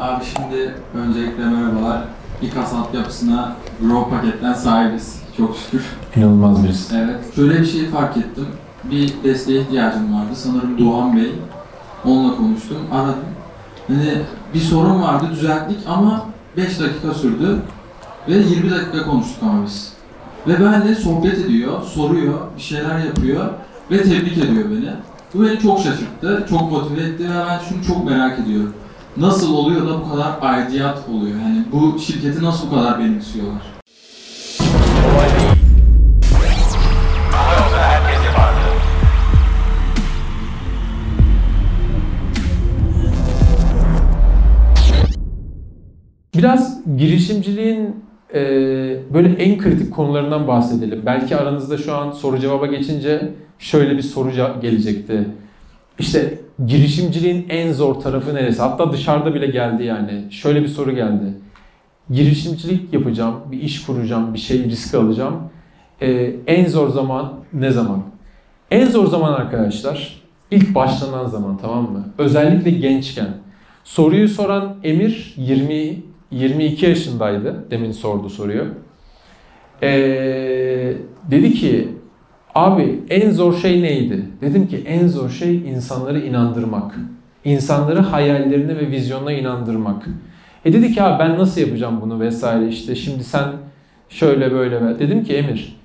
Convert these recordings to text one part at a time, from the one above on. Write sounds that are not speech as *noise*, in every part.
Abi şimdi öncelikle merhabalar. İKAS altyapısına Grow paketten sahibiz. Çok şükür. İnanılmaz birisi. Evet. Şöyle bir şey fark ettim. Bir desteğe ihtiyacım vardı. Sanırım Doğan Bey. Onunla konuştum. Aradım. Hani bir sorun vardı düzelttik ama 5 dakika sürdü. Ve 20 dakika konuştuk ama biz. Ve benimle sohbet ediyor, soruyor, bir şeyler yapıyor ve tebrik ediyor beni. Bu beni çok şaşırttı, çok motive etti ve ben şunu çok merak ediyorum. Nasıl oluyor da bu kadar aidiyat oluyor? Yani bu şirketi nasıl bu kadar benimsiyorlar? Biraz girişimciliğin e, böyle en kritik konularından bahsedelim. Belki aranızda şu an soru cevaba geçince şöyle bir soru ce- gelecekti. İşte girişimciliğin en zor tarafı neresi? Hatta dışarıda bile geldi yani. Şöyle bir soru geldi. Girişimcilik yapacağım, bir iş kuracağım, bir şey risk alacağım. E, en zor zaman ne zaman? En zor zaman arkadaşlar ilk başlanan zaman tamam mı? Özellikle gençken. Soruyu soran Emir 20 22 yaşındaydı. Demin sordu soruyu. Ee, dedi ki abi en zor şey neydi? Dedim ki en zor şey insanları inandırmak. İnsanları hayallerine ve vizyonuna inandırmak. E dedi ki abi ben nasıl yapacağım bunu vesaire işte şimdi sen şöyle böyle. Dedim ki Emir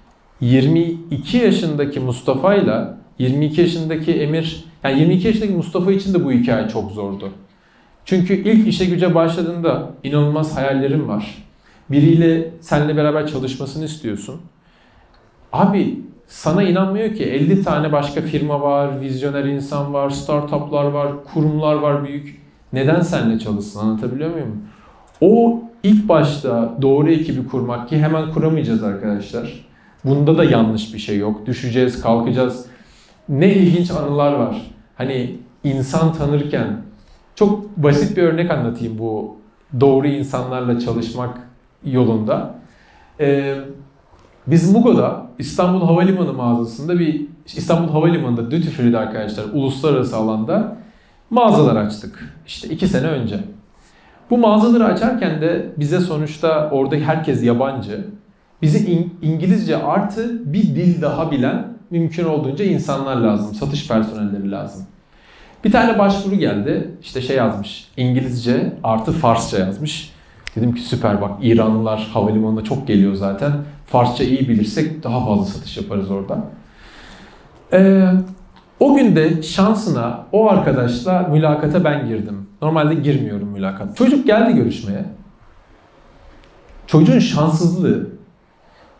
22 yaşındaki Mustafa ile 22 yaşındaki Emir yani 22 yaşındaki Mustafa için de bu hikaye çok zordu. Çünkü ilk işe güce başladığında inanılmaz hayallerin var. Biriyle seninle beraber çalışmasını istiyorsun. Abi sana inanmıyor ki 50 tane başka firma var, vizyoner insan var, startuplar var, kurumlar var büyük. Neden seninle çalışsın anlatabiliyor muyum? O ilk başta doğru ekibi kurmak ki hemen kuramayacağız arkadaşlar. Bunda da yanlış bir şey yok. Düşeceğiz, kalkacağız. Ne ilginç anılar var. Hani insan tanırken çok basit bir örnek anlatayım bu doğru insanlarla çalışmak yolunda. Ee, biz Mugo'da İstanbul Havalimanı mağazasında bir İstanbul Havalimanı'nda duty free'de arkadaşlar uluslararası alanda mağazalar açtık. İşte iki sene önce. Bu mağazaları açarken de bize sonuçta orada herkes yabancı. Bize İng- İngilizce artı bir dil daha bilen mümkün olduğunca insanlar lazım. Satış personelleri lazım. Bir tane başvuru geldi. İşte şey yazmış. İngilizce artı Farsça yazmış. Dedim ki süper bak İranlılar havalimanına çok geliyor zaten. Farsça iyi bilirsek daha fazla satış yaparız orada. Ee, o gün de şansına o arkadaşla mülakata ben girdim. Normalde girmiyorum mülakat. Çocuk geldi görüşmeye. Çocuğun şanssızlığı.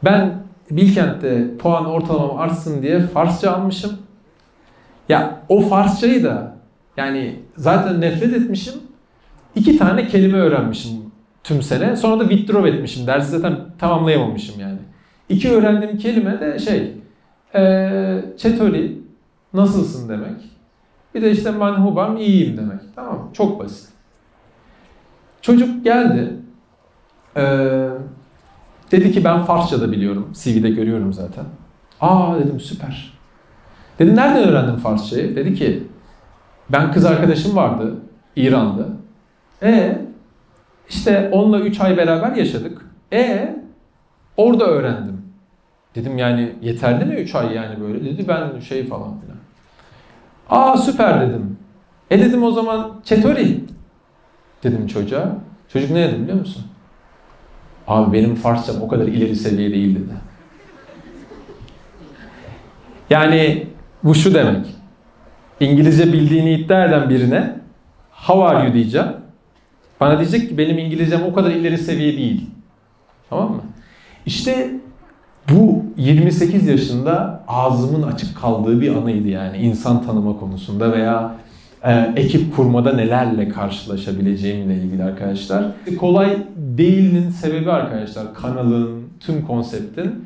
Ben Bilkent'te puan ortalamam artsın diye Farsça almışım. Ya o Farsçayı da yani zaten nefret etmişim. İki tane kelime öğrenmişim tüm sene. Sonra da withdraw etmişim. Dersi zaten tamamlayamamışım yani. İki öğrendiğim kelime de şey eee Çetori nasılsın demek. Bir de işte manhubam iyiyim demek. Tamam? Çok basit. Çocuk geldi. Eee dedi ki ben Farsça da biliyorum. CV'de görüyorum zaten. Aa dedim süper. Dedim nereden öğrendin Farsçayı? Dedi ki ben kız arkadaşım vardı İranlı. E işte onunla 3 ay beraber yaşadık. E orada öğrendim. Dedim yani yeterli mi 3 ay yani böyle? Dedi ben şey falan filan. Aa süper dedim. E dedim o zaman Çetori dedim çocuğa. Çocuk ne dedi biliyor musun? Abi benim Farsçam o kadar ileri seviye değil dedi. Yani bu şu demek. İngilizce bildiğini iddia eden birine how are you diyeceğim. Bana diyecek ki benim İngilizcem o kadar ileri seviye değil. Tamam mı? İşte bu 28 yaşında ağzımın açık kaldığı bir anıydı yani insan tanıma konusunda veya e, ekip kurmada nelerle karşılaşabileceğimle ilgili arkadaşlar. Kolay değilinin sebebi arkadaşlar kanalın, tüm konseptin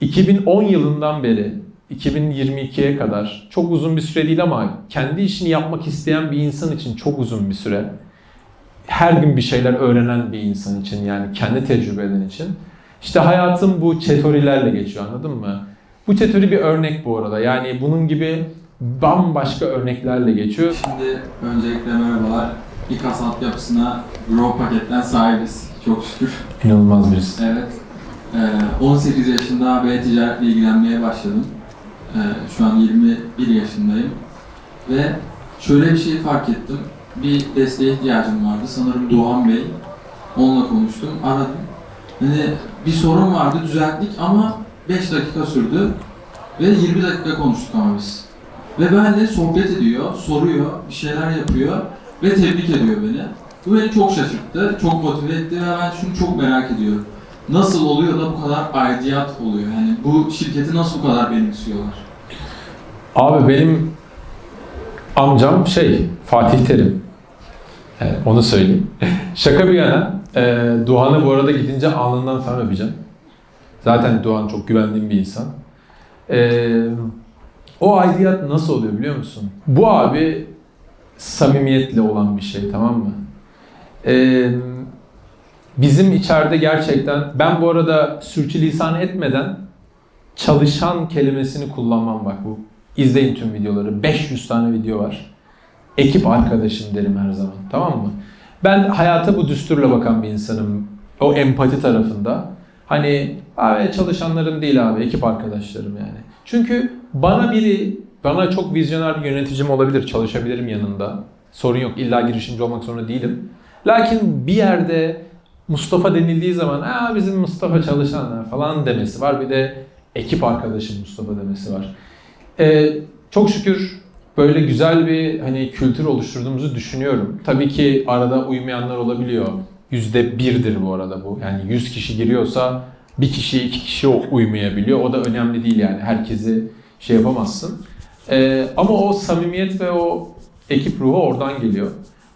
2010 yılından beri 2022'ye kadar çok uzun bir süre değil ama kendi işini yapmak isteyen bir insan için çok uzun bir süre. Her gün bir şeyler öğrenen bir insan için yani kendi tecrübe eden için. İşte hayatım bu çetorilerle geçiyor anladın mı? Bu çetori bir örnek bu arada. Yani bunun gibi bambaşka örneklerle geçiyor. Şimdi öncelikle merhabalar. İKAS altyapısına Grow paketten sahibiz. Çok şükür. İnanılmaz birisi. Evet. Ee, 18 yaşında B-ticaretle ilgilenmeye başladım. Ee, şu an 21 yaşındayım. Ve şöyle bir şey fark ettim. Bir desteğe ihtiyacım vardı. Sanırım Doğan Bey. Onunla konuştum. Aradım. Hani bir sorun vardı düzelttik ama 5 dakika sürdü. Ve 20 dakika konuştuk ama biz. Ve benimle sohbet ediyor, soruyor, bir şeyler yapıyor ve tebrik ediyor beni. Bu beni çok şaşırttı, çok motive etti ve ben şunu çok merak ediyorum. Nasıl oluyor da bu kadar aidiyat oluyor? Yani bu şirketi nasıl bu kadar benimsiyorlar? Abi benim amcam şey Fatih Terim. Evet, onu söyleyeyim. *laughs* Şaka bir yana e, Doğan'ı bu arada gidince alnından falan öpeceğim. Zaten Doğan çok güvendiğim bir insan. E, o aidiyat nasıl oluyor biliyor musun? Bu abi samimiyetle olan bir şey tamam mı? E, bizim içeride gerçekten ben bu arada sürçülisan etmeden çalışan kelimesini kullanmam bak bu. İzleyin tüm videoları. 500 tane video var. Ekip arkadaşım derim her zaman. Tamam mı? Ben hayata bu düsturla bakan bir insanım. O empati tarafında. Hani abi çalışanlarım değil abi ekip arkadaşlarım yani. Çünkü bana biri bana çok vizyoner bir yöneticim olabilir. Çalışabilirim yanında. Sorun yok. İlla girişimci olmak zorunda değilim. Lakin bir yerde Mustafa denildiği zaman Aa, bizim Mustafa çalışanlar falan demesi var. Bir de ekip arkadaşım Mustafa demesi var. Ee, çok şükür böyle güzel bir hani kültür oluşturduğumuzu düşünüyorum. Tabii ki arada uymayanlar olabiliyor. Yüzde birdir bu arada bu. Yani 100 kişi giriyorsa bir kişi iki kişi uymayabiliyor. O da önemli değil yani. Herkesi şey yapamazsın. Ee, ama o samimiyet ve o ekip ruhu oradan geliyor.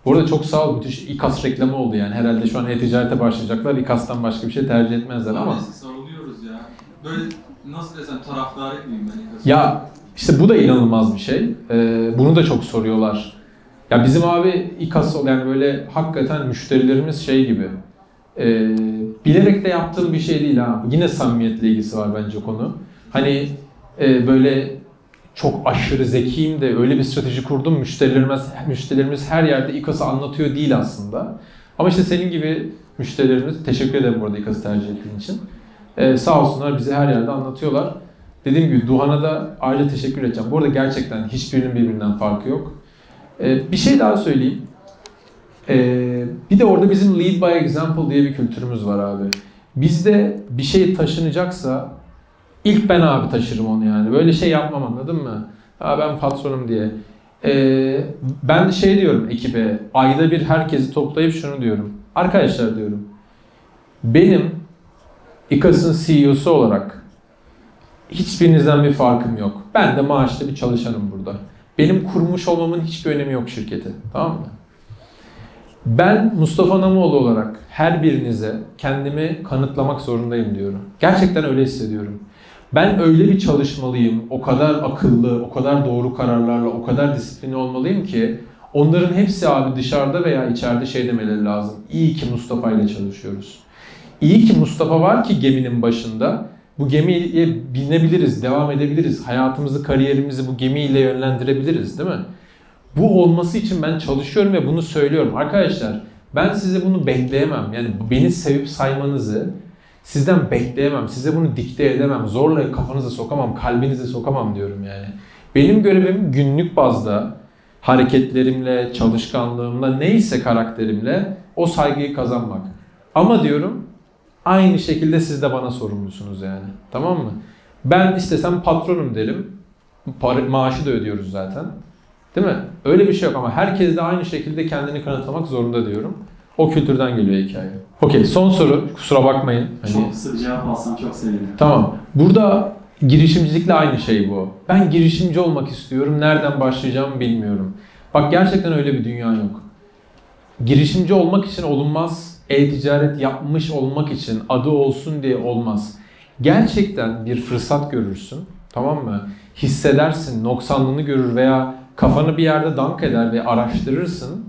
Bu arada çok sağ ol. Müthiş İKAS reklamı oldu yani. Herhalde şu an e-ticarete başlayacaklar. İKAS'tan başka bir şey tercih etmezler ama. Sarılıyoruz ya. Böyle nasıl desem taraftarı mıyım ben İKAS'ın? Ya işte bu da inanılmaz bir şey. Ee, bunu da çok soruyorlar. Ya bizim abi İKAS yani böyle hakikaten müşterilerimiz şey gibi. Ee, bilerek de yaptığım bir şey değil ha. Yine samimiyetle ilgisi var bence konu. Hani e, böyle çok aşırı zekiyim de öyle bir strateji kurdum. Müşterilerimiz, müşterilerimiz her yerde İKAS'ı anlatıyor değil aslında. Ama işte senin gibi müşterilerimiz, teşekkür ederim burada İKAS'ı tercih ettiğin için. Ee, sağ olsunlar bize her yerde anlatıyorlar. Dediğim gibi Duhan'a da ayrıca teşekkür edeceğim. Bu arada gerçekten hiçbirinin birbirinden farkı yok. Ee, bir şey daha söyleyeyim. Ee, bir de orada bizim lead by example diye bir kültürümüz var abi. Bizde bir şey taşınacaksa ilk ben abi taşırım onu yani. Böyle şey yapmam anladın mı? Ha ben patronum diye. Ee, ben şey diyorum ekibe, ayda bir herkesi toplayıp şunu diyorum. Arkadaşlar diyorum, benim İKAS'ın CEO'su olarak hiçbirinizden bir farkım yok. Ben de maaşlı bir çalışanım burada. Benim kurmuş olmamın hiçbir önemi yok şirkete. Tamam mı? Ben Mustafa Namoğlu olarak her birinize kendimi kanıtlamak zorundayım diyorum. Gerçekten öyle hissediyorum. Ben öyle bir çalışmalıyım, o kadar akıllı, o kadar doğru kararlarla, o kadar disiplinli olmalıyım ki onların hepsi abi dışarıda veya içeride şey demeleri lazım. İyi ki Mustafa ile çalışıyoruz. İyi ki Mustafa var ki geminin başında. Bu gemiye binebiliriz, devam edebiliriz. Hayatımızı, kariyerimizi bu gemiyle yönlendirebiliriz değil mi? Bu olması için ben çalışıyorum ve bunu söylüyorum. Arkadaşlar ben size bunu bekleyemem. Yani beni sevip saymanızı sizden bekleyemem. Size bunu dikte edemem. Zorla kafanıza sokamam, kalbinize sokamam diyorum yani. Benim görevim günlük bazda hareketlerimle, çalışkanlığımla, neyse karakterimle o saygıyı kazanmak. Ama diyorum aynı şekilde siz de bana sorumlusunuz yani. Tamam mı? Ben istesem patronum derim. Para, maaşı da ödüyoruz zaten. Değil mi? Öyle bir şey yok ama herkes de aynı şekilde kendini kanıtlamak zorunda diyorum. O kültürden geliyor hikaye. Okey son soru. Kusura bakmayın. Hani... Çok kısa bir cevap alsam çok sevinirim. Tamam. Burada girişimcilikle aynı şey bu. Ben girişimci olmak istiyorum. Nereden başlayacağımı bilmiyorum. Bak gerçekten öyle bir dünya yok. Girişimci olmak için olunmaz. E-ticaret yapmış olmak için adı olsun diye olmaz. Gerçekten bir fırsat görürsün. Tamam mı? Hissedersin, noksanlığını görür veya kafanı bir yerde dank eder ve araştırırsın.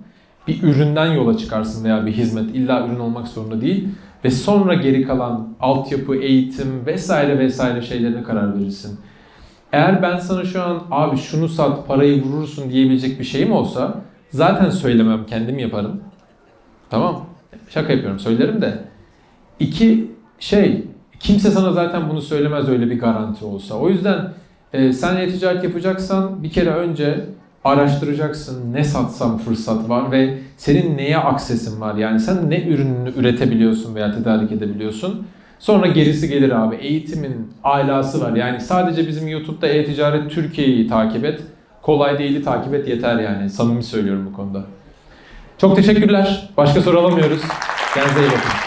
Bir üründen yola çıkarsın veya bir hizmet. illa ürün olmak zorunda değil. Ve sonra geri kalan altyapı, eğitim vesaire vesaire şeylerine karar verirsin. Eğer ben sana şu an abi şunu sat parayı vurursun diyebilecek bir şeyim olsa zaten söylemem kendim yaparım. Tamam. Şaka yapıyorum söylerim de. İki şey kimse sana zaten bunu söylemez öyle bir garanti olsa. O yüzden e, sen e-ticaret yapacaksan bir kere önce araştıracaksın ne satsam fırsat var ve senin neye aksesin var. Yani sen ne ürününü üretebiliyorsun veya tedarik edebiliyorsun. Sonra gerisi gelir abi. Eğitimin alası var. Yani sadece bizim YouTube'da e-ticaret Türkiye'yi takip et. Kolay değili takip et yeter yani. Samimi söylüyorum bu konuda. Çok teşekkürler. Başka soru alamıyoruz. Kendinize iyi bakın.